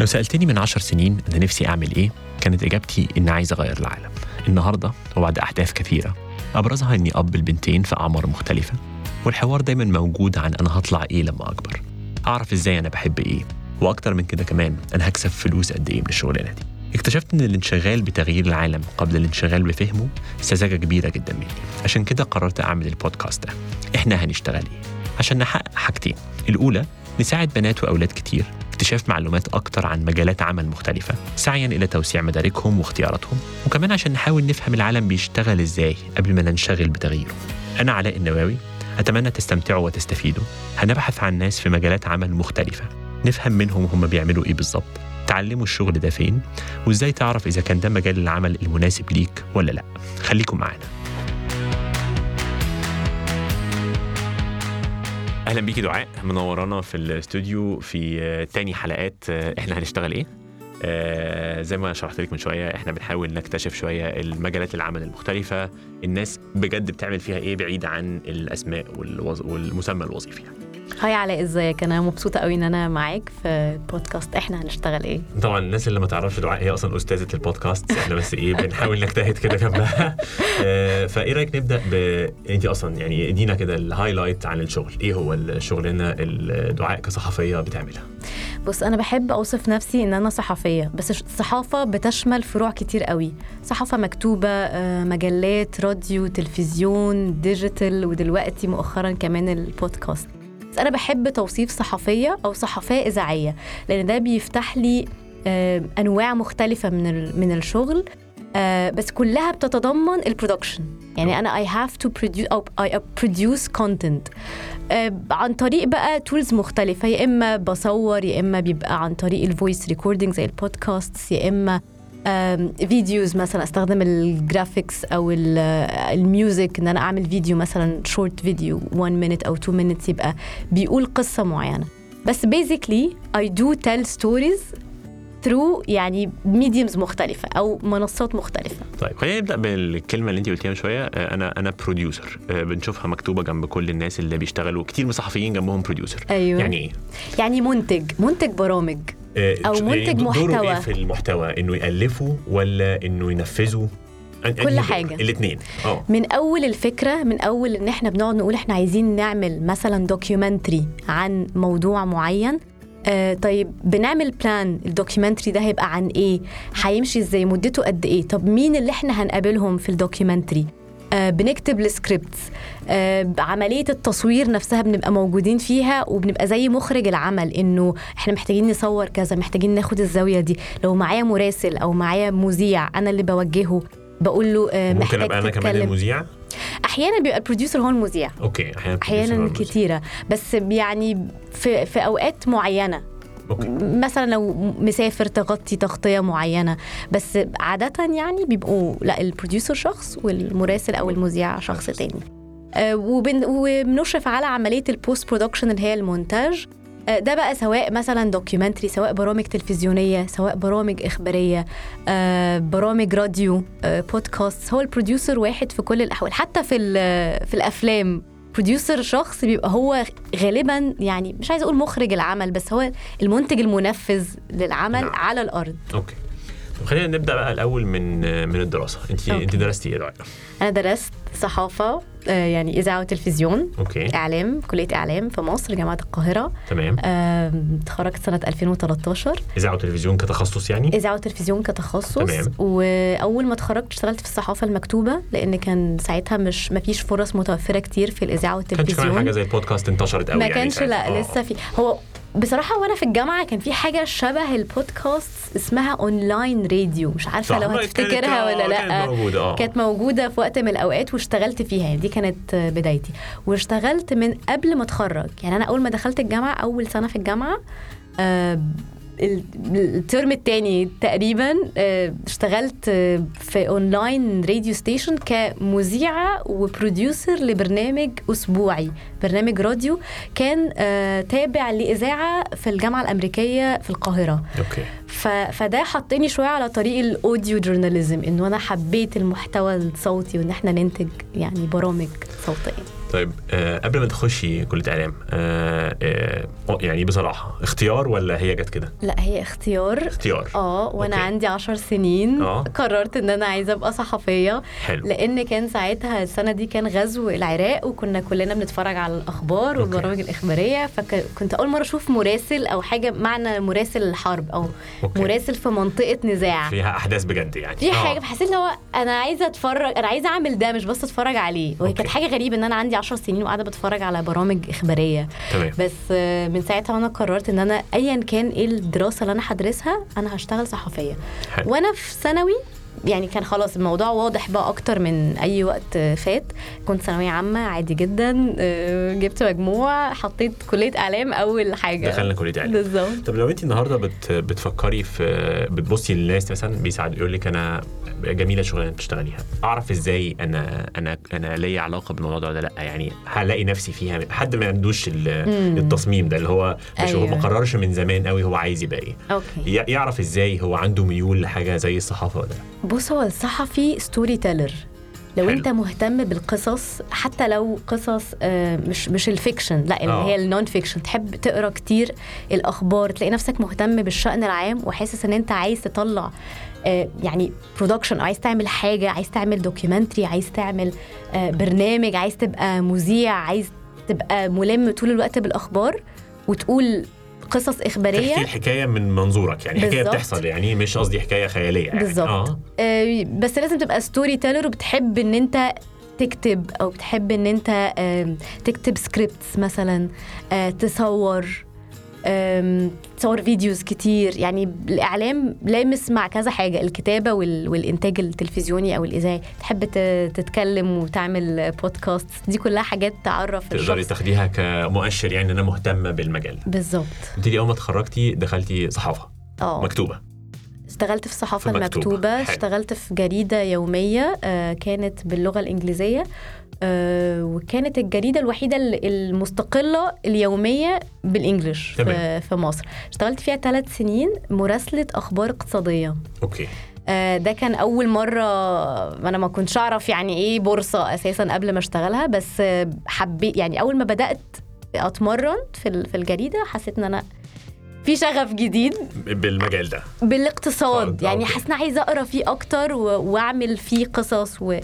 لو سألتني من عشر سنين أنا نفسي أعمل إيه. كانت إجابتي إن عايز أغير العالم. النهاردة وبعد أحداث كثيرة أبرزها إني أب البنتين في أعمار مختلفة والحوار دايما موجود عن أنا هطلع إيه لما أكبر. أعرف إزاي أنا بحب إيه وأكتر من كده كمان أنا هكسب فلوس قد إيه من الشغلانة دي. اكتشفت إن الانشغال بتغيير العالم قبل الانشغال بفهمه سذاجة كبيرة جدا مني. عشان كده قررت أعمل البودكاست ده. إحنا هنشتغل إيه؟ عشان نحقق حاجتين. الأولى نساعد بنات وأولاد كتير اكتشاف معلومات أكتر عن مجالات عمل مختلفة سعيا إلى توسيع مداركهم واختياراتهم. وكمان عشان نحاول نفهم العالم بيشتغل إزاي قبل ما ننشغل بتغييره. أنا علاء النواوي أتمنى تستمتعوا وتستفيدوا. هنبحث عن ناس في مجالات عمل مختلفة نفهم منهم هم بيعملوا إيه بالظبط. تعلموا الشغل ده فين؟ وإزاي تعرف إذا كان ده مجال العمل المناسب ليك ولا لأ؟ خليكم معانا. أهلا بيكي دعاء منورانا في الاستوديو في آه، تاني حلقات آه، إحنا هنشتغل إيه آه زي ما شرحت لك من شوية إحنا بنحاول نكتشف شوية المجالات العمل المختلفة الناس بجد بتعمل فيها إيه بعيد عن الأسماء. والمسمى الوظيفي يعني. هاي علاء ازيك؟ أنا مبسوطة قوي إن أنا معاك في بودكاست إحنا هنشتغل إيه؟ طبعا الناس اللي ما تعرفش دعاء هي أصلا أستاذة البودكاست إحنا بس إيه بنحاول نجتهد كده جنبها. آه، فإيه رأيك نبدأ ب انت أصلا يعني إدينا كده ال highlight عن الشغل. إيه هو الشغلانة اللي دعاء كصحفية بتعملها؟ بص أنا بحب أوصف نفسي إن أنا صحفية بس الصحافه بتشمل فروع كتير قوي صحافة مكتوبة آه، مجلات راديو تلفزيون digital ودلوقتي مؤخرا كمان البودكاست. بس أنا بحب توصيف صحفية أو صحفية إذاعية لأن ده بيفتح لي أنواع مختلفة من من الشغل. آه، بس كلها بتتضمن ال production يعني أنا I have to produce أو produce content. آه، عن طريق بقى tools مختلفة يا إما بصور يا إما بيبقى عن طريق ال voice recording زي البودكاست يا إما videos مثلا أستخدم ال graphics أو ال music إن أنا أعمل فيديو مثلا short video 1 minute أو 2 minutes يبقى بيقول قصة معينة. بس basically I do tell stories through يعني mediums مختلفة أو منصات مختلفة. طيب خلينا نبدأ بالكلمة اللي انت قلتيها من شوية. آه، أنا أنا producer آه، بنشوفها مكتوبة جنب كل الناس اللي بيشتغلوا كتير من صحفيين جنبهم producer أيوه. يعني إيه؟ يعني منتج. منتج برامج. آه، أو منتج يعني محتوى إيه في المحتوى؟ إنه يالفه ولا إنه ينفذه كل حاجة. الاثنين آه. من أول الفكرة من أول إن إحنا بنقعد نقول إحنا عايزين نعمل مثلا documentary عن موضوع معين آه طيب بنعمل plan ال documentary ده هيبقى عن إيه؟ هيمشي إزاي؟ مدته قد إيه؟ طب مين اللي إحنا هنقابلهم في ال documentary بنكتب السكريبت آه عملية التصوير نفسها بنبقى موجودين فيها وبنبقى زي مخرج العمل إنه إحنا محتاجين نصور كذا محتاجين ناخد الزاوية دي. لو معايا مراسل أو معايا مذيع أنا اللي بوجهه بقول له آه ممكن أبقى أنا كمان المذيع؟ أحيانا بيبقى ال producer هو المذيع. okay أحيانا أحيانا كتيرة. بس يعني في في أوقات معينة okay. مثلا لو مسافر تغطي تغطية معينة بس عادة يعني بيبقوا لا ال producer شخص والمراسل أو المذيع شخص تاني. آه وبن وبنشرف على عملية ال post-production اللي هي المونتاج. آه، ده بقى سواء مثلا documentary سواء برامج تلفزيونية سواء برامج إخبارية آه، برامج راديو بودكاست هو ال producer واحد في كل الأحوال حتى في في الأفلام. producer شخص بيبقى هو غالبا يعني مش عايز أقول مخرج العمل بس هو المنتج المنفذ للعمل نعم. على الأرض. okay. خلينا نبدأ بقى الأول من من الدراسة. انت انت درستي إيه أنا درست صحافة آه، يعني إذاعة وتلفزيون okay. إعلام كلية إعلام في مصر جامعة القاهرة. تمام. اتخرجت سنة 2013 إذاعة وتلفزيون كتخصص يعني؟ إذاعة وتلفزيون كتخصص. تمام. وأول ما اتخرجت اشتغلت في الصحافة المكتوبة لأن كان ساعتها مش ما فيش فرص متوفرة كتير في الإذاعة والتلفزيون. كانش حاجة زي البودكاست انتشرت قوي ما يعني كانش لا آه. لسه في هو بصراحة وأنا في الجامعة كان في حاجة شبه البودكاست اسمها أونلاين راديو. مش عارفة لو هتفتكرها ولا لأ. كانت موجودة آه. كانت موجودة في وقت من الأوقات واشتغلت فيها. يعني دي كانت بدايتي. واشتغلت من قبل ما أتخرج. يعني أنا أول ما دخلت الجامعة أول سنة في الجامعة آه الترم الثاني تقريبا آه، اشتغلت في online radio station كمذيعة و producer لبرنامج أسبوعي. برنامج راديو كان آه، تابع لإذاعة في الجامعة الأمريكية في القاهرة. okay. فده حطني شوية على طريق ال audio journalism إنه أنا حبيت المحتوى الصوتي وإن إحنا ننتج يعني برامج صوتية. طيب آه قبل ما تخشي كلية إعلام آه آه يعني بصراحة اختيار ولا هي جت كده لا هي اختيار اختيار آه وأنا okay. عندي عشر سنين آه. قررت إن أنا عايزة أبقى صحفية حلو لأن كان ساعتها السنة دي كان غزو العراق وكنا كلنا بنتفرج على الأخبار. والبرامج الإخبارية فكنت أول مرة أشوف مراسل أو حاجة معنى مراسل الحرب أو okay. مراسل في منطقة نزاع فيها أحداث بجد يعني في آه. حاجة فحسيت إن هو أنا عايزة أتفرج أنا عايزة أعمل ده مش بس أتفرج عليه وهي. كانت حاجة غريبة إن أنا عندي 10 سنين وقاعدة بتفرج على برامج إخبارية. تمام. بس آه، من ساعتها وأنا قررت إن أنا ايا كان إيه الدراسة اللي أنا هدرسها أنا هشتغل صحفية. حلو. وأنا في ثانوي يعني كان خلاص الموضوع واضح بقى أكتر من أي وقت فات. كنت ثانوية عامة عادي جدا آه، جبت مجموع حطيت كلية إعلام أول حاجة. دخلنا كلية إعلام. بالظبط. طب لو انت النهارده بت بتفكري في بتبصي للناس مثلا بيساعد يقول لك أنا جميلة شغلانه بتشتغليها أعرف إزاي أنا أنا أنا ليا علاقة بالموضوع ده لأ يعني هلاقي نفسي فيها حد ما عندوش. التصميم ده اللي هو مش هو أيوة. ما قررش من زمان قوي هو عايز يبقى إيه. okay. يعرف إزاي هو عنده ميول لحاجة زي الصحافة ولا لأ. بص هو الصحفي storyteller لو حلو. انت مهتم بالقصص حتى لو قصص آه، مش مش ال fiction لا اللي آه. هي ال non-fiction تحب تقرا كتير الأخبار تلاقي نفسك مهتم بالشأن العام وحاسس إن أنت عايز تطلع آه، يعني production عايز تعمل حاجة عايز تعمل documentary عايز تعمل آه، برنامج عايز تبقى مذيع عايز تبقى ملم طول الوقت بالأخبار وتقول قصص إخبارية تحكي الحكاية من منظورك يعني حكاية بالظبط. بتحصل يعني مش قصدي حكاية خيالية يعني بالظبط. آه آه، بس لازم تبقى storyteller وبتحب إن أنت تكتب أو بتحب إن أنت تكتب scripts مثلا آه، تصور تصور videos كتير. يعني الإعلام لامس مع كذا حاجة الكتابة وال- والإنتاج التلفزيوني أو الإذاعي. تحب تتكلم وتعمل بودكاست دي كلها حاجات تعرف تقدري تاخديها كمؤشر يعني إن أنا مهتمه بالمجال. بالظبط. لي أول ما اتخرجتي دخلتي صحافة. آه. مكتوبة. اشتغلت في الصحافة في مكتوبة. المكتوبة حلو. اشتغلت في جريدة يومية آه، كانت باللغة الإنجليزية. وكانت الجريدة الوحيدة ال- المستقلة اليومية بالإنجليش في, تمام. في مصر. اشتغلت فيها ثلاث سنين مراسلة أخبار اقتصادية. أوكي. آه، ده كان أول مرة أنا ما كنتش أعرف يعني إيه بورصة أساسا قبل ما أشتغلها بس آه، حبيت يعني أول ما بدأت أتمرن في ال- في الجريدة حسيت إن أنا في شغف جديد بالمجال ده. بالاقتصاد. آه، يعني. حاسة عايزة أقرأ فيه أكتر و... وأعمل فيه قصص و...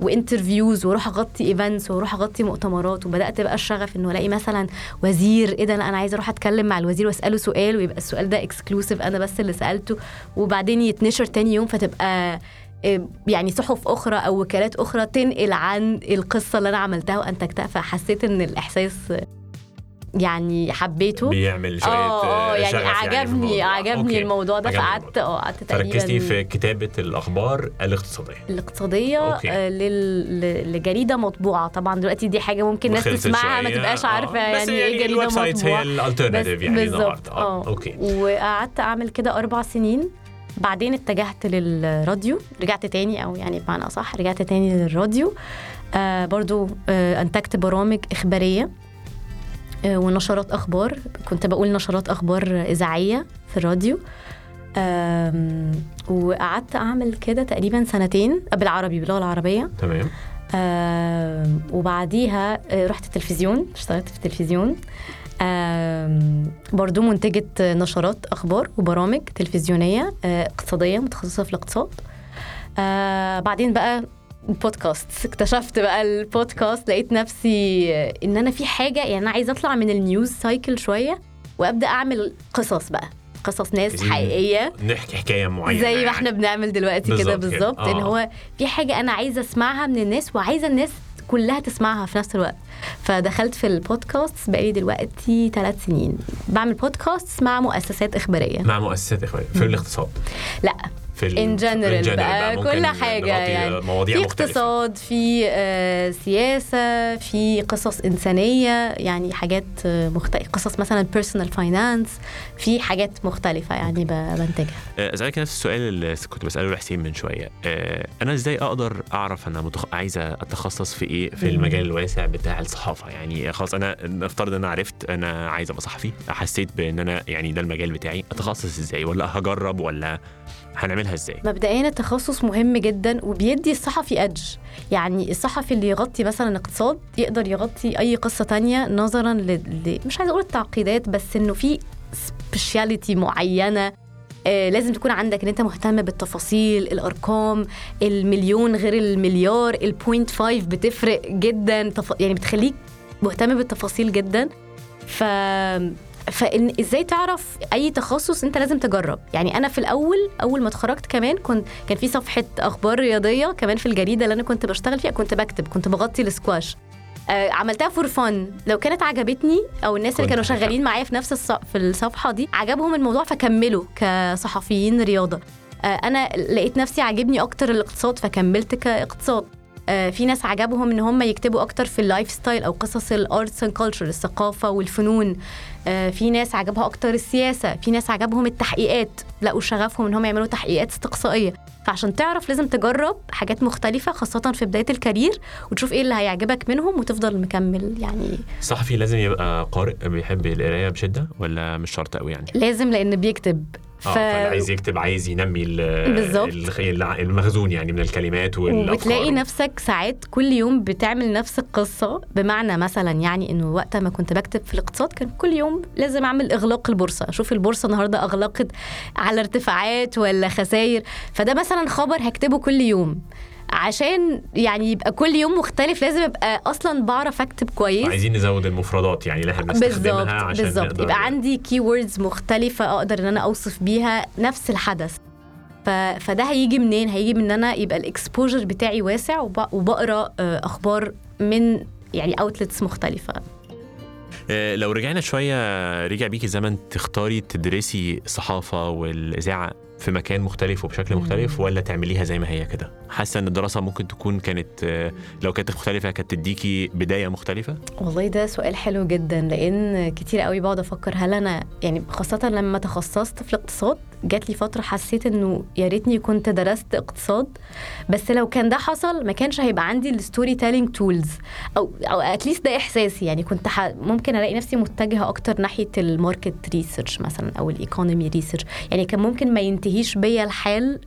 و interviews وأروح أغطي events وأروح أغطي مؤتمرات. وبدأت بقى الشغف إنه ألاقي مثلا وزير إيه ده؟ لا أنا عايزة أروح أتكلم مع الوزير وأسأله سؤال ويبقى السؤال ده exclusive أنا بس اللي سألته. وبعدين يتنشر تاني يوم فتبقى إيه، يعني صحف أخرى أو وكالات أخرى تنقل عن القصة اللي أنا عملتها وأنتجتها. فحسيت إن الإحساس يعني حبيته. بيعمل شوية آه آه يعني في عجبني الموضوع. عجبني okay. الموضوع ده فقعدت آه قعدت تقريبا فركزتي في كتابة الأخبار الاقتصادية. الاقتصادية. آه، لل... لجريدة مطبوعة. طبعا دلوقتي دي حاجة ممكن ناس تسمعها ما. تبقاش آه. عارفة بس يعني إيه جريدة ال websites هي مطبوعة. ال alternative يعني بالظبط. آه. okay. وقعدت أعمل كده أربع سنين. بعدين اتجهت للراديو. رجعت تاني أو يعني بمعنى أصح رجعت تاني للراديو. آه برضو آه أنتجت برامج إخبارية. آه ونشرات أخبار. كنت بقول نشرات أخبار إذاعية في الراديو. وقعدت أعمل كده تقريبا سنتين بالعربي باللغة العربية. تمام. وبعديها آه، رحت التلفزيون اشتغلت في التلفزيون. برضو منتجة نشرات أخبار وبرامج تلفزيونية آه، اقتصادية متخصصة في الاقتصاد. آه، بعدين بقى البودكاست. اكتشفت بقى البودكاست لقيت نفسي آه، إن أنا في حاجة يعني أنا عايزة أطلع من ال news cycle شوية وأبدأ أعمل قصص بقى قصص ناس حقيقية. نحكي حكاية معينة زي ما يعني. إحنا بنعمل دلوقتي كده بالظبط. بالظبط إن آه. هو في حاجة أنا عايزة أسمعها من الناس وعايزة الناس كلها تسمعها في نفس الوقت. فدخلت في البودكاست بقالي دلوقتي ثلاث سنين. بعمل بودكاست مع مؤسسات إخبارية. مع مؤسسات اخواني في الاقتصاد. لا. في ال- in general بقى ممكن كل حاجة يعني. مواضيع في مختلفة. اقتصاد في آه، سياسة في قصص إنسانية يعني حاجات مختلفه قصص مثلا personal finance في حاجات مختلفة يعني بنتجها آه، أسألك نفس السؤال اللي كنت بسأله لحسين من شوية. آه، أنا إزاي أقدر أعرف أنا متخ... عايزه أتخصص في إيه في. المجال الواسع بتاع الصحافة؟ يعني خلاص أنا نفترض إن أنا عرفت أنا عايز أبقى صحفي حسيت بإن أنا يعني ده المجال بتاعي أتخصص إزاي؟ ولا هجرب؟ ولا هنعملها إزاي مبدئيا التخصص مهم جدا وبيدي الصحفي أدج يعني الصحفي اللي يغطي مثلا اقتصاد يقدر يغطي أي قصة تانية نظرا ل... مش عايزة أقول التعقيدات بس إنه في specialty معينة آه لازم تكون عندك إن أنت مهتم بالتفاصيل الأرقام المليون غير المليار ال point five بتفرق جدا. يعني بتخليك مهتم بالتفاصيل جدا ف فإن إزاي تعرف أي تخصص أنت لازم تجرب؟ يعني أنا في الأول أول ما اتخرجت كمان كنت كان في صفحة أخبار رياضية كمان في الجريدة اللي أنا كنت بشتغل فيها كنت بكتب كنت بغطي السكواش. آه عملتها for fun لو كانت عجبتني أو الناس اللي كانوا. شغالين معايا في نفس الص... في الصفحة دي عجبهم الموضوع فكملوا كصحفيين رياضة. آه أنا لقيت نفسي عاجبني أكتر الاقتصاد فكملت كاقتصاد. آه، في ناس عجبهم إن هم يكتبوا أكتر في ال lifestyle أو قصص ال arts and culture الثقافة والفنون. في ناس عجبها أكتر السياسة في ناس عجبهم التحقيقات لقوا شغفهم إن هم يعملوا تحقيقات استقصائية. فعشان تعرف لازم تجرب حاجات مختلفة خاصة في بداية ال career وتشوف إيه اللي هيعجبك منهم وتفضل مكمل يعني. الصحفي لازم يبقى قارئ بيحب القراية بشدة ولا مش شرط قوي يعني؟ لازم لأن بيكتب. آه فاللي عايز يكتب عايز ينمي المخزون يعني من الكلمات والأفكار. وبتلاقي نفسك ساعات كل يوم بتعمل نفس القصة بمعنى مثلا يعني إنه وقت ما كنت بكتب في الاقتصاد كان كل يوم لازم أعمل إغلاق البورصة أشوف البورصة النهاردة أغلقت على ارتفاعات ولا خسائر فده مثلا خبر هكتبه كل يوم. عشان يعني يبقى كل يوم مختلف لازم أبقى أصلا بعرف أكتب كويس. عايزين نزود المفردات يعني اللي إحنا بنستخدمها عشان بالظبط. يبقى عندي keywords مختلفة أقدر إن أنا أوصف بيها نفس الحدث. ف... فده هيجي منين؟ هيجي من إن أنا يبقى ال exposure بتاعي واسع وب... وبقرأ آه، أخبار من يعني outlets مختلفة. آه، لو رجعنا شوية رجع بيكي زمن تختاري تدرسي الصحافة والإذاعة في مكان مختلف وبشكل. مختلف ولا تعمليها زي ما هي كده حاسة إن الدراسة ممكن تكون كانت آه، لو كانت مختلفة كانت تديكي بداية مختلفة والله ده سؤال حلو جدا لأن كتير قوي بقعد أفكر هل أنا يعني خاصة لما تخصصت في الاقتصاد جات لي فترة حسيت إنه يا ريتني كنت درست اقتصاد بس لو كان ده حصل ما كانش هيبقى عندي ال storytelling tools أو أو at least ده إحساسي يعني كنت. ممكن ألاقي نفسي متجهة أكتر ناحية ال market research مثلا أو ال economy research يعني كان ممكن ما ينتهيش بيا الحال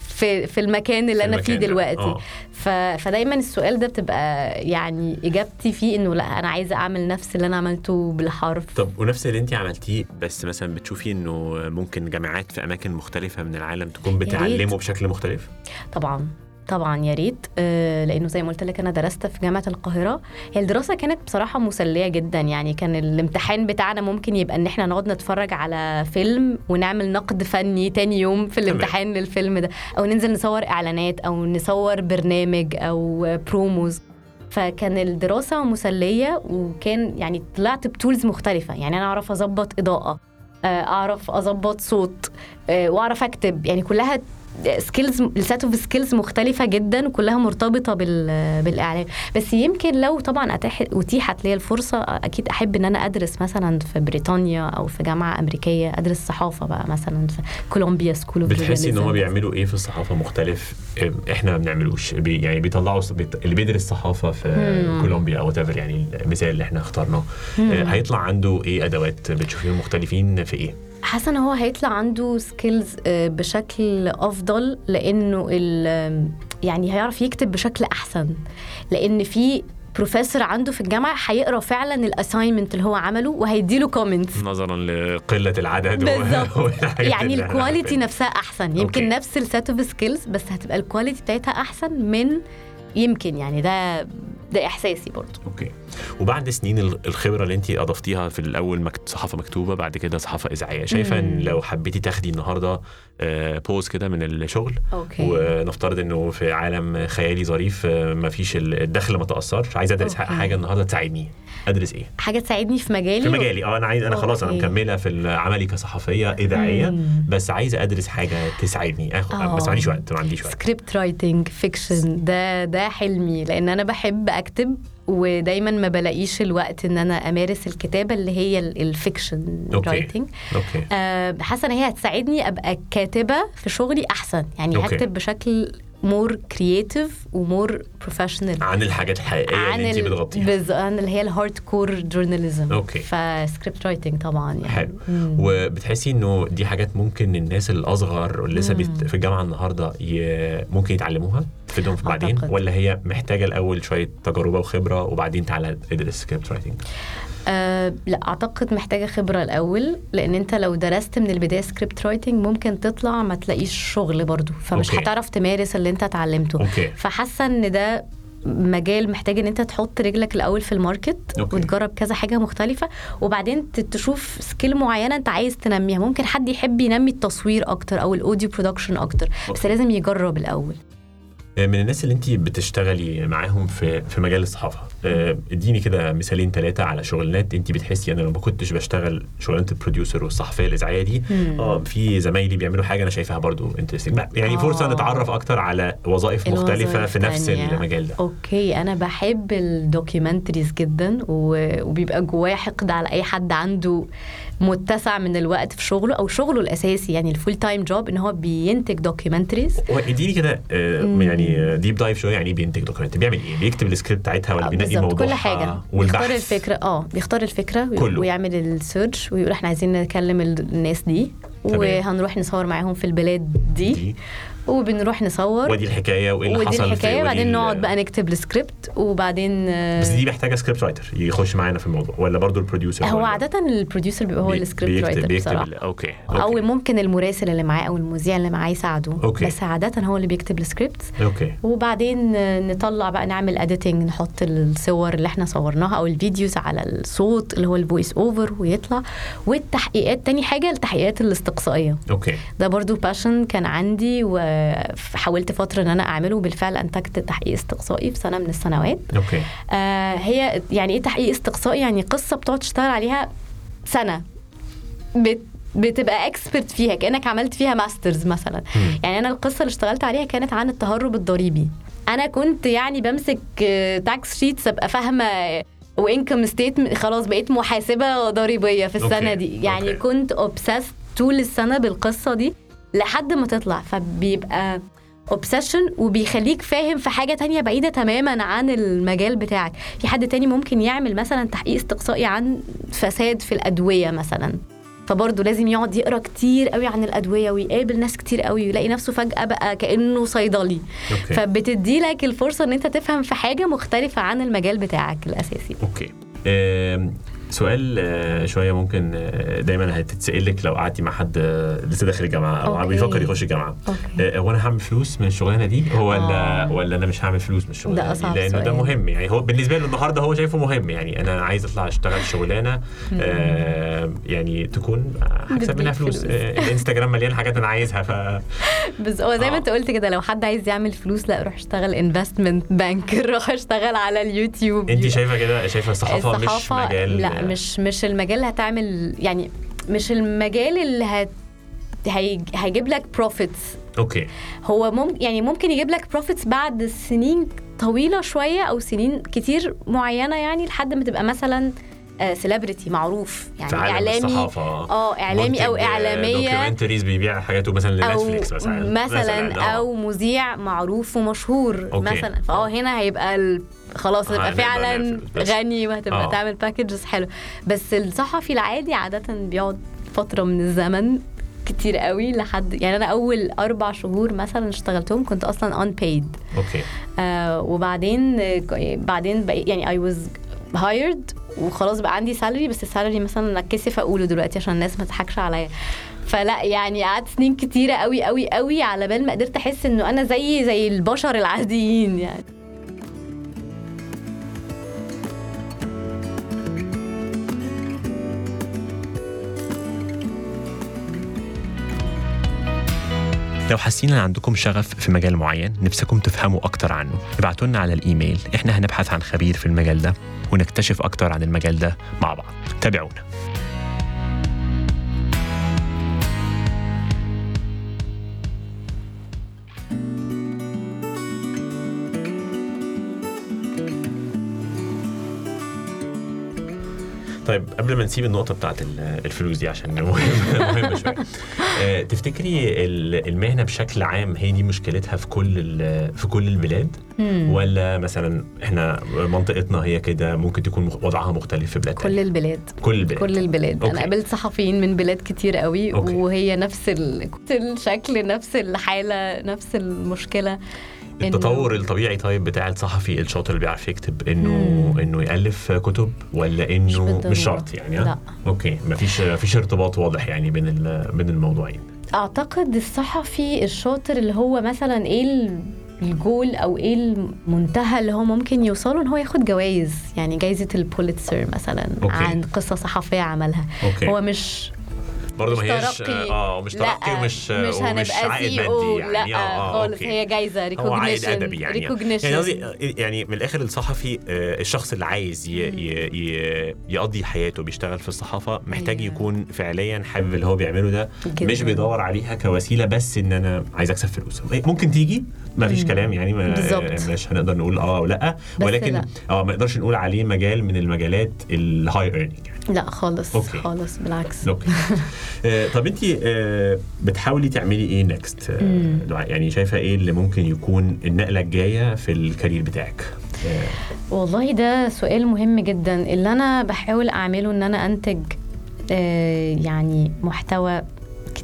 في في المكان اللي في أنا فيه. دلوقتي آه. ف... فدايما السؤال ده بتبقى يعني إجابتي فيه إنه لأ أنا عايزة أعمل نفس اللي أنا عملته بالحرف طب ونفس اللي انت عملتيه بس مثلا بتشوفي إنه ممكن جامعات في أماكن مختلفة من العالم تكون. بتعلمه بشكل مختلف طبعا طبعا يا ريت آه، لأنه زي ما قلت لك أنا درست في جامعة القاهرة. هي الدراسة كانت بصراحة مسلية جدا يعني كان الامتحان بتاعنا ممكن يبقى إن إحنا نقعد نتفرج على فيلم ونعمل نقد فني تاني يوم في الامتحان للفيلم ده أو ننزل نصور إعلانات أو نصور برنامج أو promos فكان الدراسة مسلية وكان يعني طلعت ب tools مختلفة. يعني أنا أعرف أظبط إضاءة آه، أعرف أظبط صوت آه، وأعرف أكتب. يعني كلها skills ال set of skills مختلفة جدا وكلها مرتبطة بال بالإعلام. بس يمكن لو طبعا اتيحت لي الفرصة أكيد أحب إن أنا أدرس مثلا في بريطانيا أو في جامعة أمريكية أدرس صحافة بقى مثلا في Columbia School of بتحسي إن هم بيعملوا إيه في الصحافة مختلف؟ إحنا ما بنعملوش. بي يعني بيطلعوا بيط- اللي بيدرس صحافة في مم. كولومبيا أو whatever يعني المثال اللي إحنا اخترناه. آه، هيطلع عنده إيه أدوات بتشوفيهم مختلفين في إيه؟ حاسة إن هو هيطلع عنده skills بشكل أفضل لأنه ال- يعني هيعرف يكتب بشكل أحسن لأن في بروفيسور عنده في الجامعة هيقرأ فعلا ال assignment اللي هو عمله وهيديله comments نظرا لقلة العدد بالظبط. يعني ال quality. نفسها أحسن يمكن okay. نفس ال set of skills بس هتبقى ال quality بتاعتها أحسن من يمكن يعني ده ده إحساسي برضو okay. وبعد سنين ال- الخبرة اللي أنت أضفتيها في الأول مكت... صحافة مكتوبة بعد كده صحافة إذاعية. شايفة إن. لو حبيتي تاخدي النهارده آه، pause كده من الشغل. okay. ونفترض إنه في عالم خيالي ظريف ما فيش الدخل ما تأثرش. عايز أدرس okay. حاجة النهارده تساعدني. أدرس إيه؟ حاجة تساعدني في مجالي؟ في مجالي. آه أنا عايز أنا خلاص أنا okay. مكملة في عملي كصحفية إذاعية. بس عايزة أدرس حاجة تساعدني. اخد آه. بس ما عنديش وقت ما عنديش وقت. script writing fiction ده ده حلمي. لأن أنا بحب أكتب ودايما ما بلاقيش الوقت إن أنا أمارس الكتابة اللي هي ال fiction. writing okay أه حاسة إن هي هتساعدني أبقى كاتبة في شغلي أحسن يعني okay. هكتب بشكل more creative و more professional. عن الحاجات الحقيقية عن اللي انت بتغطيها. بز- عن اللي هي ال hard core journalism okay. ف script writing طبعا يعني. حلو. مم. وبتحسي انه دي حاجات ممكن الناس الأصغر اللي لسه بيت- في الجامعة النهارده ي... ممكن يتعلموها تفيدهم في بعدين أعتقد. ولا هي محتاجة الأول شوية تجربة وخبرة وبعدين تعالى ادرس سكريبت رايتنج أه لا أعتقد محتاجة خبرة الأول لأن أنت لو درست من البداية script writing ممكن تطلع ما تلاقيش شغل برضو فمش okay. هتعرف تمارس اللي أنت اتعلمته okay فحاسة إن ده مجال محتاج إن أنت تحط رجلك الأول في ال market okay. وتجرب كذا حاجة مختلفة وبعدين تشوف skill معينة أنت عايز تنميها ممكن حد يحب ينمي التصوير أكتر أو ال audio production أكتر بس okay. لازم يجرب الأول من الناس اللي انت بتشتغلي معاهم في في مجال الصحافة آه، اديني كده مثالين ثلاثة على شغلانات انت بتحسي أنا لو ما كنتش بشتغل شغلانة ال producer والصحفية الإذاعية دي. آه في زمايلي بيعملوا حاجة أنا شايفاها برضو interesting يعني آه. فرصة نتعرف أكتر على وظائف مختلفة في نفس التانية. المجال ده Okay أنا بحب ال documentaries جدا وبيبقى جوايا حقد على أي حد عنده متسع من الوقت في شغله أو شغله الأساسي يعني ال full time job إن هو بينتج دوكيومنتريز هو إديني كده آه،. يعني deep dive شوية يعني إيه بينتج document بيعمل إيه؟ بيكتب السكريبت بتاعتها ولا بينقي بالظبط موضوع كل حاجة. بيختار الفكرة آه بيختار الفكرة كله. ويعمل ال search ويقول إحنا عايزين نكلم ال- الناس دي. وهنروح نصور معاهم في البلاد دي, دي. وبنروح نصور. ودي الحكاية وإيه اللي ودي حصل في- الحكاية ودي وبعدين نقعد بقى نكتب السكريبت وبعدين بس دي محتاجة script writer يخش معانا في الموضوع ولا برضو ال producer هو؟ عادة ال producer بيبقى هو السكريبت بيكتب- writer بيكتب ال- okay أو ممكن المراسل اللي معاه أو المذيع اللي معاه يساعده. okay. بس عادة هو اللي بيكتب ال script okay وبعدين نطلع بقى نعمل editing نحط الصور اللي إحنا صورناها أو ال videos على الصوت اللي هو ال voice over ويطلع. والتحقيقات تاني حاجة التحقيقات الاستقصائية. okay ده برضو passion كان عندي وحاولت فترة إن أنا أعمله بالفعل انتجت تحقيق استقصائي في سنة من السنوات. okay. آه هي يعني إيه تحقيق استقصائي؟ يعني قصة بتقعد تشتغل عليها سنة. بت بتبقى expert فيها كأنك عملت فيها masters مثلا. مم. يعني أنا القصة اللي اشتغلت عليها كانت عن التهرب الضريبي. أنا كنت يعني بمسك tax sheets أبقى فاهمة و income state خلاص بقيت محاسبة ضريبية في السنة okay. دي. يعني okay. كنت obsessed طول السنة بالقصة دي. لحد ما تطلع فبيبقى obsession وبيخليك فاهم في حاجة تانية بعيدة تماما عن المجال بتاعك. في حد تاني ممكن يعمل مثلا تحقيق استقصائي عن فساد في الأدوية مثلا. فبرضه لازم يقعد يقرأ كتير قوي عن الأدوية ويقابل ناس كتير قوي ويلاقي نفسه فجأة بقى كأنه صيدلي. okay. فبتدي لك الفرصة إن أنت تفهم في حاجة مختلفة عن المجال بتاعك الأساسي. okay. سؤال آه، شوية ممكن آه، دايما هتتسال لك لو قعدتي مع حد آه، لسه داخل الجامعة أو. بيفكر يخش الجامعة. هو أنا هعمل فلوس من الشغلانة دي؟ هو ولا آه. ولا أنا مش هعمل فلوس من الشغلانة ده دي؟ أصعب لأنه ده. مهم. يعني هو بالنسبة له النهارده هو شايفه مهم. يعني أنا عايز أطلع أشتغل شغلانة آه يعني تكون هكسب منها فلوس. فلوس. آه الإنستجرام مليان حاجات أنا عايزها ف بس هو زي. ما أنت قلت كده لو حد عايز يعمل فلوس لا روح اشتغل investment bank روح اشتغل على اليوتيوب. أنت شايفة كده؟ شايفة الصحافة, مش مجال لا. مش مش المجال اللي هتعمل يعني مش المجال اللي هت هي- هيجيب لك profits okay. هو ممكن يعني ممكن يجيب لك profits بعد سنين طويلة شوية أو سنين كتير معينة يعني لحد ما تبقى مثلا celebrity معروف. يعني في عالم إعلامي الصحافة. آه إعلامي أو آه، إعلامية. documentaries بيبيع حاجاته مثلا لنتفليكس مثلا. مثلا آه. أو مذيع معروف ومشهور. okay. مثلا. فاه هنا هيبقى ال... خلاص هتبقى فعلا. غني وهتبقى آه. تعمل packages حلو. بس الصحفي العادي عادة بيقعد فترة من الزمن كتير قوي لحد يعني أنا أول أربع شهور مثلا اشتغلتهم كنت أصلا unpaid okay. آه وبعدين آه، بعدين بقى يعني I was hired وخلاص بقى عندي salary بس ال salary مثلا اتكسف أقوله دلوقتي عشان الناس ما تضحكش عليا. فلا يعني قعدت سنين كتيرة قوي قوي قوي على بال ما قدرت أحس إنه أنا زي زي البشر العاديين يعني. لو حاسين إن عندكم شغف في مجال معين نفسكم تفهموا أكتر عنه ابعتوا لنا على الإيميل. إحنا هنبحث عن خبير في المجال ده ونكتشف أكتر عن المجال ده مع بعض. تابعونا. طيب قبل ما نسيب النقطة بتاعت ال- الفلوس دي عشان مهمة مهمة شوية آه، تفتكري ال- المهنة بشكل عام هي دي مشكلتها في كل في كل البلاد. ولا مثلا إحنا منطقتنا هي كده ممكن تكون وضعها مختلف في بلاد كل تانية؟ البلاد كل البلاد كل البلاد okay. أنا قابلت صحفيين من بلاد كتير قوي okay. وهي نفس ال- نفس الشكل نفس الحالة نفس المشكلة التطور الطبيعي طيب بتاع الصحفي الشاطر اللي بيعرف يكتب إنه مم. إنه يألف كتب ولا إنه. مش شرط يعني؟ لا. Okay مفيش مفيش ارتباط واضح يعني بين بين الموضوعين أعتقد الصحفي الشاطر اللي هو مثلا إيه ال- الجول أو إيه المنتهى اللي هو ممكن يوصله إن هو ياخد جوائز يعني جايزة البوليتسر مثلا okay. عن قصة صحفية عملها okay هو مش برضه ما ترقي. آه مش ترقي ومش مش ومش عائد مادي يعني لا آه خالص okay. هي جايزة هو عائد recognition ادبي يعني يعني recognition قصدي يعني من الآخر الصحفي آه، الشخص اللي عايز ي- ي- ي- يقضي حياته بيشتغل في الصحافة محتاج. يكون فعليا حابب اللي هو بيعمله ده. مش بيدور عليها كوسيلة بس إن أنا عايز أكسب فلوس ممكن تيجي ما فيش. كلام يعني ما. مش هنقدر نقول آه أو لأ ولكن. آه ما نقدرش نقول عليه مجال من المجالات ال high earning يعني لا خالص okay. خالص بالعكس. okay. آه، طب انت آه، بتحاولي تعملي إيه next مم. يعني شايفة إيه اللي ممكن يكون النقلة الجاية في ال career بتاعك؟ آه، والله ده سؤال مهم جدا. اللي أنا بحاول أعمله إن أنا أنتج آه، يعني محتوى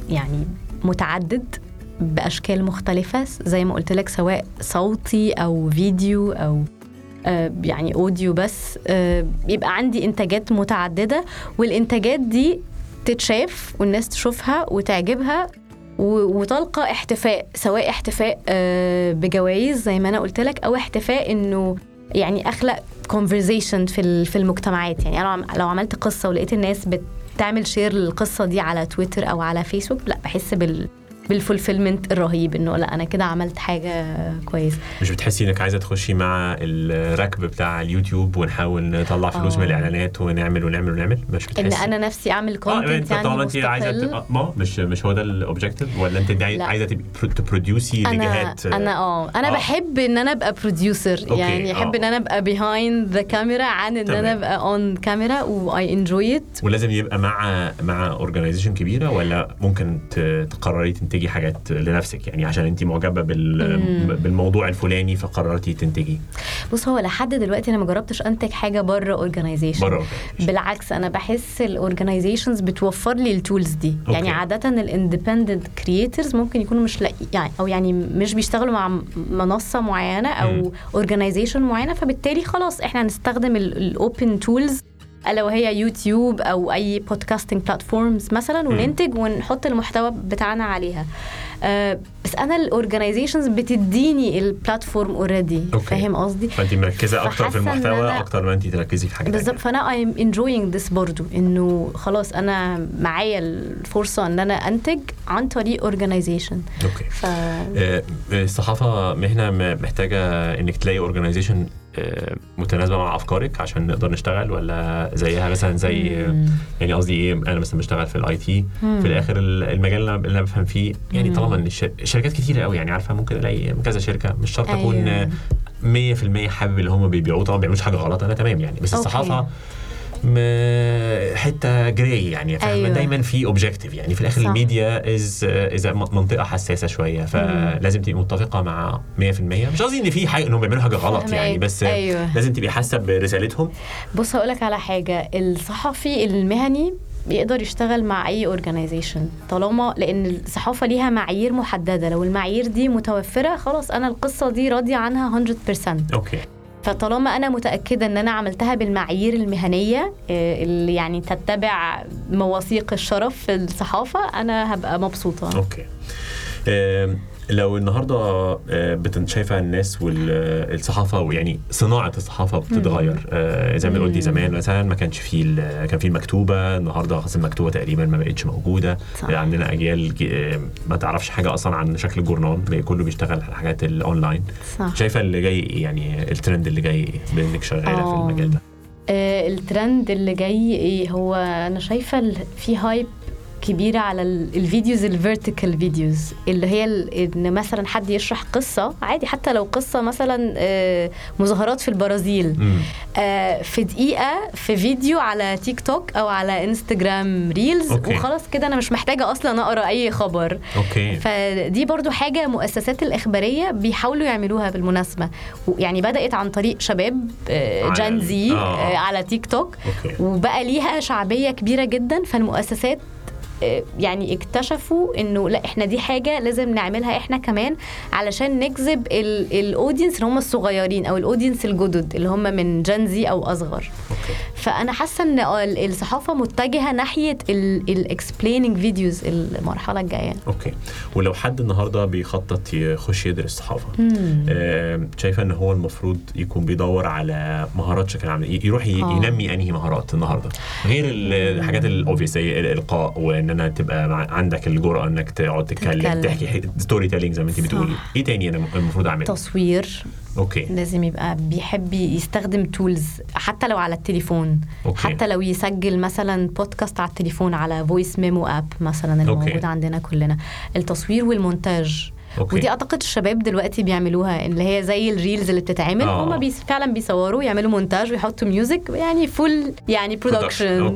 يعني متعدد بأشكال مختلفة زي ما قلت لك سواء صوتي أو فيديو أو آه، يعني أوديو بس. آه، يبقى عندي إنتاجات متعددة والإنتاجات دي تتشاف والناس تشوفها وتعجبها وتلقى احتفاء سواء احتفاء آه، بجوائز زي ما أنا قلت لك أو احتفاء إنه يعني أخلق conversation في في المجتمعات. يعني أنا لو عملت قصة ولقيت الناس بتعمل share للقصه دي على تويتر أو على فيسبوك لأ بحس بال بال fulfillment الرهيب إنه لا أنا كده عملت حاجة كويسة مش بتحسي إنك عايزة تخشي مع الركب بتاع اليوتيوب ونحاول نطلع فلوس آه. من الإعلانات ونعمل ونعمل ونعمل مش إن بتحسي أنا نفسي أعمل content أنت يعني طالما أنت عايزة تبقى ما مش مش هو ده ال objective ولا أنت. عايزة تبقي ت produce ي لجهات أنا آه أنا آه. بحب إن أنا أبقى producer يعني أحب آه. إن أنا أبقى behind the camera عن إن تمام. أنا ابقى on camera and I enjoy it ولازم يبقى مع مع organization كبيرة ولا ممكن تقرري تنتجي حاجات لنفسك يعني عشان انت معجبة بال. بالموضوع الفلاني فقررتي تنتجي بص هو لحد دلوقتي أنا ما جربتش أنتج حاجة بره organization بره بالعكس أنا بحس ال organizations بتوفر لي ال tools دي okay. يعني عادة ال independent creators ممكن يكونوا مش لاقي يعني أو يعني مش بيشتغلوا مع منصة معينة. أو organization معينة فبالتالي خلاص إحنا هنستخدم ال open tools ألا وهي يوتيوب أو أي podcasting platforms مثلا وننتج ونحط المحتوى بتاعنا عليها. آه بس أنا ال organizations بتديني ال platform already. فاهم قصدي؟ فانت مركزة أكتر في المحتوى أكتر ما انت تركزي في حاجة بالظبط. فأنا I'm enjoying this برضو إنه خلاص أنا معايا الفرصة إن أنا أنتج عن طريق organization. okay. ف آه، الصحافه مهنة محتاجة إنك تلاقي organization متناسبة مع أفكارك عشان نقدر نشتغل ولا زيها مثلا زي. يعني قصدي إيه أنا مثلا بشتغل في ال IT. في الآخر ال- المجال اللي أنا بفهم فيه يعني. طالما إن الش- الشركات كتيرة قوي يعني عارفة ممكن ألاقي كذا شركة مش شرط أكون أيوة. آه، 100% حابب اللي هم بيبيعوه طبعا ما بيعملوش حاجة غلط أنا تمام يعني بس. الصحافة حتة gray يعني فاهمة؟ أيوة. دايما في objective يعني. في الآخر صح. ال media is is منطقة حساسة شوية فلازم تبقي متفقة مع 100% مش قصدي إن في حاجة انهم بيعملوا حاجة غلط. يعني بس أيوة. لازم تبقي حاسة برسالتهم. بص هقولك على حاجة. الصحفي المهني بيقدر يشتغل مع أي organization طالما لأن الصحافة ليها معايير محددة. لو المعايير دي متوفرة خلاص أنا القصة دي راضية عنها 100% okay. فطالما أنا متأكدة إن أنا عملتها بالمعايير المهنية آه، اللي يعني تتبع مواثيق الشرف في الصحافة أنا هبقى مبسوطة. okay. لو النهارده آه، شايفة الناس والصحافه ويعني صناعة الصحافة بتتغير. آه، زي ما قلتي زمان مثلا ما كانش فيه كان فيه المكتوبة النهارده خلاص المكتوبة تقريبا ما بقتش موجودة. صح. عندنا أجيال آه، ما تعرفش حاجة أصلا عن شكل الجورنال كله بيشتغل على الحاجات الأونلاين. صح. شايفة اللي جاي إيه؟ يعني الترند اللي جاي إيه؟ بما إنك شغالة في. المجال ده. آه، الترند اللي جاي إيه؟ هو أنا شايفة في hype كبيرة على ال- ال videos ال vertical videos اللي هي إن مثلا حد يشرح قصة عادي حتى لو قصة مثلا آه، مظاهرات في البرازيل. آه، في دقيقة في فيديو على تيك توك أو على انستجرام reels okay. وخلاص كده أنا مش محتاجة أصلا أقرأ أي خبر okay فدي برضو حاجة مؤسسات الإخبارية بيحاولوا يعملوها بالمناسبة يعني بدأت عن طريق شباب جان زي آه. على تيك توك okay وبقى ليها شعبية كبيرة جدا فالمؤسسات آه، يعني اكتشفوا إنه لا إحنا دي حاجة لازم نعملها إحنا كمان علشان نجذب ال audience اللي هم الصغيرين أو ال audience الجدد اللي هم من Gen Z أو أصغر. okay. فأنا حاسة إن آه، ال- الصحافة متجهة ناحية ال explaining videos المرحلة الجاية. okay. ولو حد النهارده بيخطط يخش يدرس صحافة آه، شايفة إن هو المفروض يكون بيدور على مهارات بشكل عام يروح آه. ينمي أنهي مهارات النهارده؟ غير ال- الحاجات ال obvious زي الإلقاء وان أنا تبقى عندك الجرأة إنك تقعد تتكلم. تحكي storytelling زي ما أنت. بتقولي إيه تاني أنا المفروض أعمله تصوير okay لازم يبقى بيحب يستخدم tools حتى لو على التليفون okay. حتى لو يسجل مثلا بودكاست على التليفون على voice memo app مثلا okay. الموجود عندنا كلنا التصوير والمونتاج okay. ودي أعتقد الشباب دلوقتي بيعملوها اللي هي زي ال reels اللي بتتعمل آه. هم بيس فعلا بيصوروا يعملوا مونتاج ويحطوا music يعني full يعني production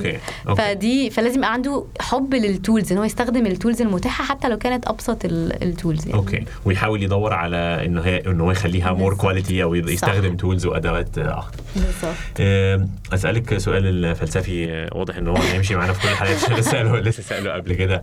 فدي فلازم يبقى عنده حب لل tools إن هو يستخدم ال tools المتاحة حتى لو كانت أبسط ال- ال tools يعني. okay ويحاول يدور على إنه هي إنه هو يخليها more. quality أو. يستخدم tools وأدوات آه، أكتر بالظبط آه، أسألك سؤال الفلسفي آه، واضح إن هو هيمشي معانا في كل الحلقات لسه سائله لسه سائله قبل كده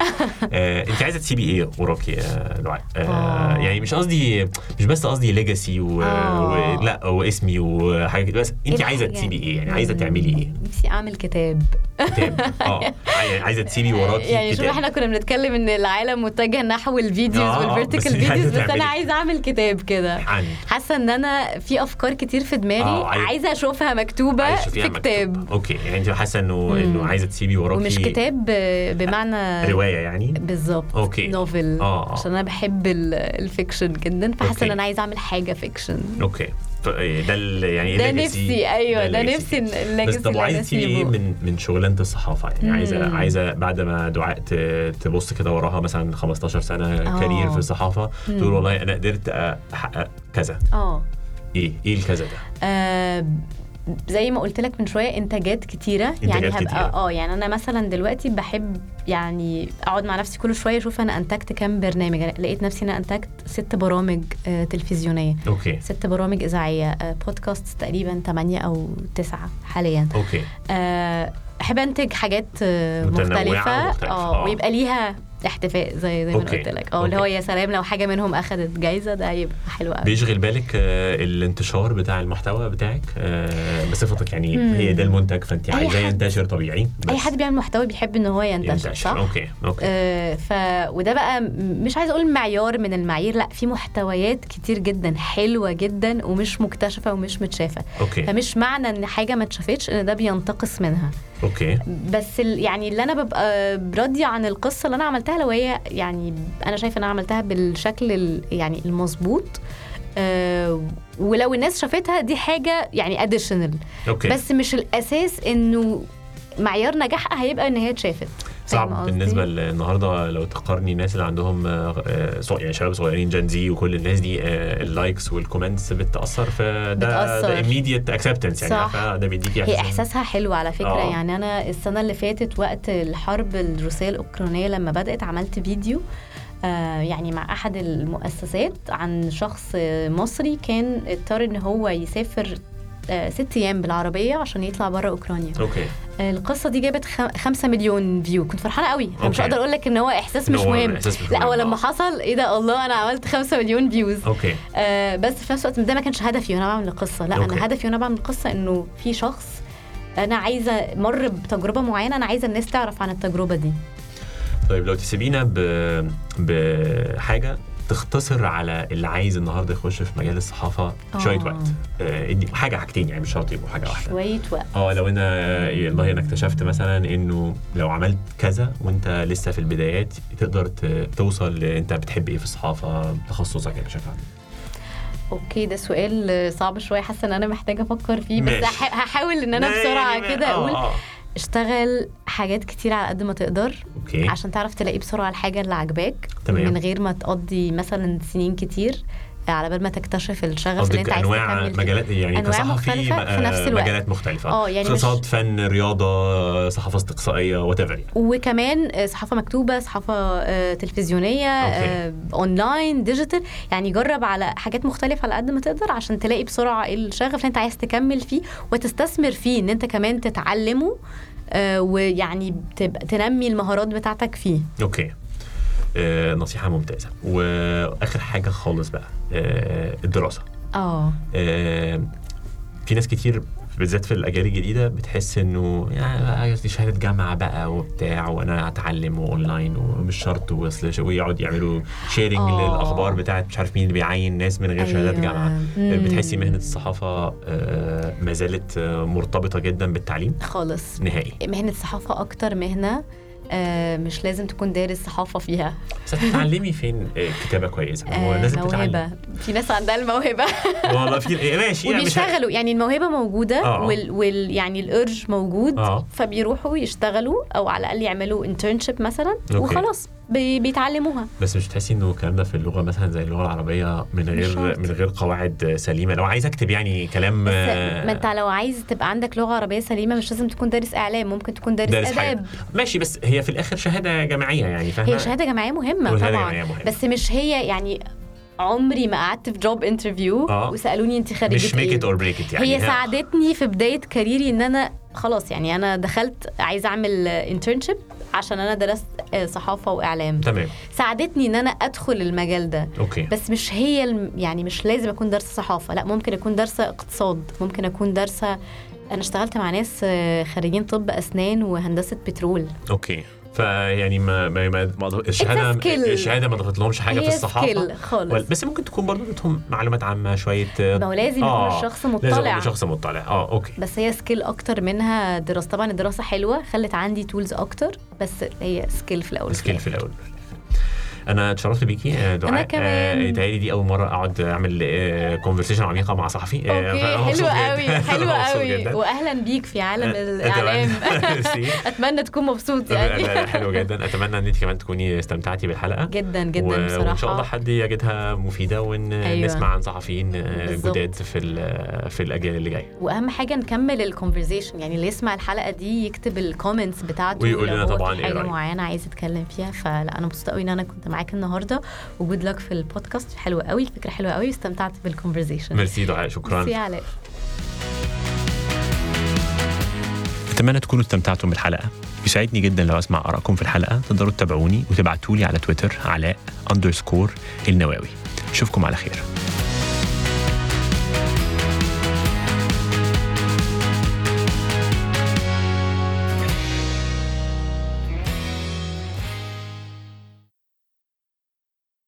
آه، أنت عايزة تسيبي إيه وراكي يا آه، آه. يعني مش قصدي مش بس قصدي legacy و... آه. و... لا واسمي وحاجه كده بس انت إيه عايزة؟ تسيبي إيه يعني عايزة تعملي إيه نفسي أعمل كتاب كتاب آه يعني عايزة تسيبي وراكي يعني شوف. إحنا كنا بنتكلم إن العالم متجه نحو ال videos آه، آه، وال vertical عايزة videos بس أنا عايزة أعمل كتاب كده حاسة إن أنا في أفكار كتير في دماغي آه، عايز- عايزة أشوفها مكتوبة في. كتاب okay يعني انت حاسة انه. إنه عايزة تسيبي وراكي ومش كتاب بمعنى رواية يعني بالظبط okay. novel آه، آه. عشان أنا بحب ال- ال fiction جدا فحاسة. إن أنا عايزة أعمل حاجة fiction okay إيه ده يعني ده. نفسي أيوه ده legacy. نفسي بس طب تسيبي إيه من من شغلانة الصحافة يعني عايزه. عايزة بعد ما دعاء تبص كده وراها مثلا 15 سنة آه. career في الصحافة. تقول والله أنا قدرت أحقق كذا آه إيه إيه الكذا ده آه، زي ما قلت لك من شوية إنتاجات كتيرة. يعني إنتاجات هبقى كتيرة. آه يعني أنا مثلا دلوقتي بحب يعني أقعد مع نفسي كل شوية أشوف أنا أنتجت كام برنامج. أنا لقيت نفسي أنا أنتجت ست برامج آه تلفزيونية. okay. ست برامج إذاعية آه بودكاست تقريبا 8 أو 9 حاليا. okay. آه أحب أنتج حاجات آه مختلفة. آه آه. ويبقى ليها احتفاء زي زي ما. قلت لك. آه اللي هو. يا سلام لو حاجة منهم اخذت جايزة ده هيبقى حلو قوي بيشغل بالك آه، الانتشار بتاع المحتوى بتاعك آه، بصفتك يعني مم. هي ده المنتج فأنت عايزاه ينتشر طبيعي بس. اي حد بيعمل محتوى بيحب إن هو ينتشر, صح؟ okay okay. آه ف وده بقى مش عايزه أقول معيار من المعايير لأ في محتويات كتير جدا حلوة جدا ومش مكتشفة ومش متشافة. okay. فمش معنى إن حاجة ما اتشافتش إن ده بينتقص منها. okay. بس ال... يعني اللي أنا ببقى راضية عن القصة اللي أنا عملتها لو هي يعني أنا شايفة ان أنا عملتها بالشكل ال... يعني المظبوط آه ولو الناس شافتها دي حاجة يعني additional بس مش الأساس إنه معيار نجاحها هيبقى إن هي اتشافت. صعب؟ بالنسبة النهارده لو تقارني الناس اللي عندهم آه، يعني شباب صغيرين gen Z وكل الناس دي آه، ال likes وال comments بتأثر فده ده immediate acceptance يعني صح. عارفة؟ ده بيديكي هي إحساس إن- إحساسها حلو على فكرة آه. يعني أنا السنة اللي فاتت وقت الحرب الروسية الأوكرانية لما بدأت عملت فيديو آه يعني مع أحد المؤسسات عن شخص مصري كان اضطر إن هو يسافر ست أيام بالعربية عشان يطلع بره أوكرانيا. okay. آه، القصة دي جابت خ- خمسة مليون view كنت فرحانة قوي. أنا مش. هقدر أقول لك إن هو إحساس مش هو مهم. إحساس لا هو لما آه. حصل إيه ده؟ الله أنا عملت خمسة مليون views okay. آه بس في نفس الوقت ده ما كانش هدفي وأنا بعمل القصة. لا okay. أنا هدفي وأنا بعمل القصة إنه في شخص أنا عايزة مر بتجربة معينة أنا عايزة الناس تعرف عن التجربة دي. طيب لو تسيبينا ب... بحاجة تختصر على اللي عايز النهارده يخش في مجال الصحافة آه. شوية وقت. آه، حاجة حاجتين يعني مش شرط يبقوا حاجة واحدة. شوية وقت. آه لو أنا والله أنا اكتشفت مثلا إنه لو عملت كذا وأنت لسه في البدايات تقدر توصل ل- أنت بتحب إيه في الصحافة تخصصك يعني بشكل عام. أوكي ده سؤال صعب شوية حاسة إن أنا محتاجة أفكر فيه بس هحاول إن أنا بسرعة كده آه، أقول آه. اشتغل حاجات كتير على قد ما تقدر okay عشان تعرف تلاقي بسرعة الحاجة اللي عاجباك تمام. من غير ما تقضي مثلا سنين كتير على بال ما تكتشف الشغف اللي انت عايز انواع. مجالات يعني أنواع كصحفي مختلفة في نفس الوقت. مجالات مختلفة. آه يعني مش- اقتصاد فن رياضة صحافة استقصائيه whatever وكمان صحافة مكتوبة صحافة آه، تلفزيونية آه، online digital يعني جرب على حاجات مختلفة على قد ما تقدر عشان تلاقي بسرعة الشغف اللي انت عايز تكمل فيه وتستثمر فيه إن انت كمان تتعلمه آه، ويعني تنمي المهارات بتاعتك فيه. okay. نصيحة ممتازة. وآخر حاجة خالص بقى آه الدراسة. آه. آه في ناس كتير بالذات في الأجيال الجديدة بتحس إنه يعني دي شهادة جامعة بقى وبتاع وأنا هتعلم وأونلاين ومش شرط ويقعد يعملوا sharing آه. للأخبار بتاعت مش عارف مين اللي بيعين ناس من غير شهادات أيوة. جامعة. مم. بتحسي مهنة الصحافة آه ما زالت آه، مرتبطة جدا بالتعليم؟ خالص. نهائي. مهنة الصحافة أكتر مهنة آه، مش لازم تكون دارس صحافة فيها. بس هتتعلمي فين؟ آه، كتابة كويسة. هو آه، لازم موهبه في ناس عندها الموهبة. والله في ماشي يعني وبيشتغلوا. يعني الموهبة موجودة آه. وال, وال يعني ال urge موجود آه. فبيروحوا يشتغلوا أو على الأقل يعملوا internship مثلا okay. وخلاص. بي بيتعلموها بس مش تحسي إنه الكلام ده في اللغة مثلا زي اللغة العربية من غير. من غير قواعد سليمة لو عايز أكتب يعني كلام بس آه، ما أنت لو عايز تبقى عندك لغة عربية سليمة مش لازم تكون دارس إعلام ممكن تكون دارس, دارس آداب ماشي بس هي في الآخر شهادة جامعية يعني فاهمة هي شهادة جامعية مهمة طبعا جامعية مهمة. بس مش هي يعني عمري ما قعدت في job interview آه. وسألوني انت خريجة مش make it or break it يعني هي. ساعدتني في بداية career ي إن أنا خلاص يعني أنا دخلت عايزة أعمل internship عشان أنا درست آه، صحافة وإعلام. تمام. ساعدتني إن أنا أدخل المجال ده. okay. بس مش هي. يعني مش لازم أكون دارسة صحافة. لا ممكن أكون دارسة اقتصاد. ممكن أكون دارسة أنا اشتغلت مع ناس آه، خريجين طب أسنان وهندسة بترول. okay. فيعني ما ما, ما الشهادة. الشهادة ما ضافت لهمش حاجة في الصحافة. خالص. بس ممكن تكون برضه ادتهم معلومات عامة شوية ما هو لازم يكون الشخص مطلع. لازم يكون شخص مطلع. آه okay. بس هي skill أكتر منها دراسة. طبعا الدراسة حلوة خلت عندي tools أكتر بس هي skill في الأول. skill في الأول. أنا اتشرفت بيكي آه، دعاء. أنا كمان. آه، يتهيألي دي أول مرة أقعد أعمل conversation عميقة مع صحفي. آه، okay. حلو. قوي حلو قوي. واهلا بيك في عالم آه، الإعلام. أتمنى تكون مبسوط يعني. حلو جدا. أتمنى إن انت كمان تكوني استمتعتي بالحلقة. جدا جدا و- بصراحه وإن شاء الله حد يجدها مفيدة وان أيوة. نسمع عن صحفيين آه،. جداد في في الأجيال اللي جاية. وأهم حاجة نكمل ال conversation يعني اللي يسمع الحلقة دي يكتب ال comments بتاعته ويقول لنا طبعاً إيه حاجة. معينة عايز يتكلم فيها. فلا أنا مبسوطة قوي إن أنا كنت معاك النهارده. وجود لك في البودكاست حلو قوي الفكرة حلوة قوي واستمتعت بال conversation ميرسي دعاء شكرا. ميرسي علاء. أتمنى تكونوا استمتعتم بالحلقة. يسعدني جدا لو أسمع آرائكم في الحلقة. تقدروا تتابعوني وتبعتوا لي على تويتر علاء underscore النواوي. اشوفكم على خير.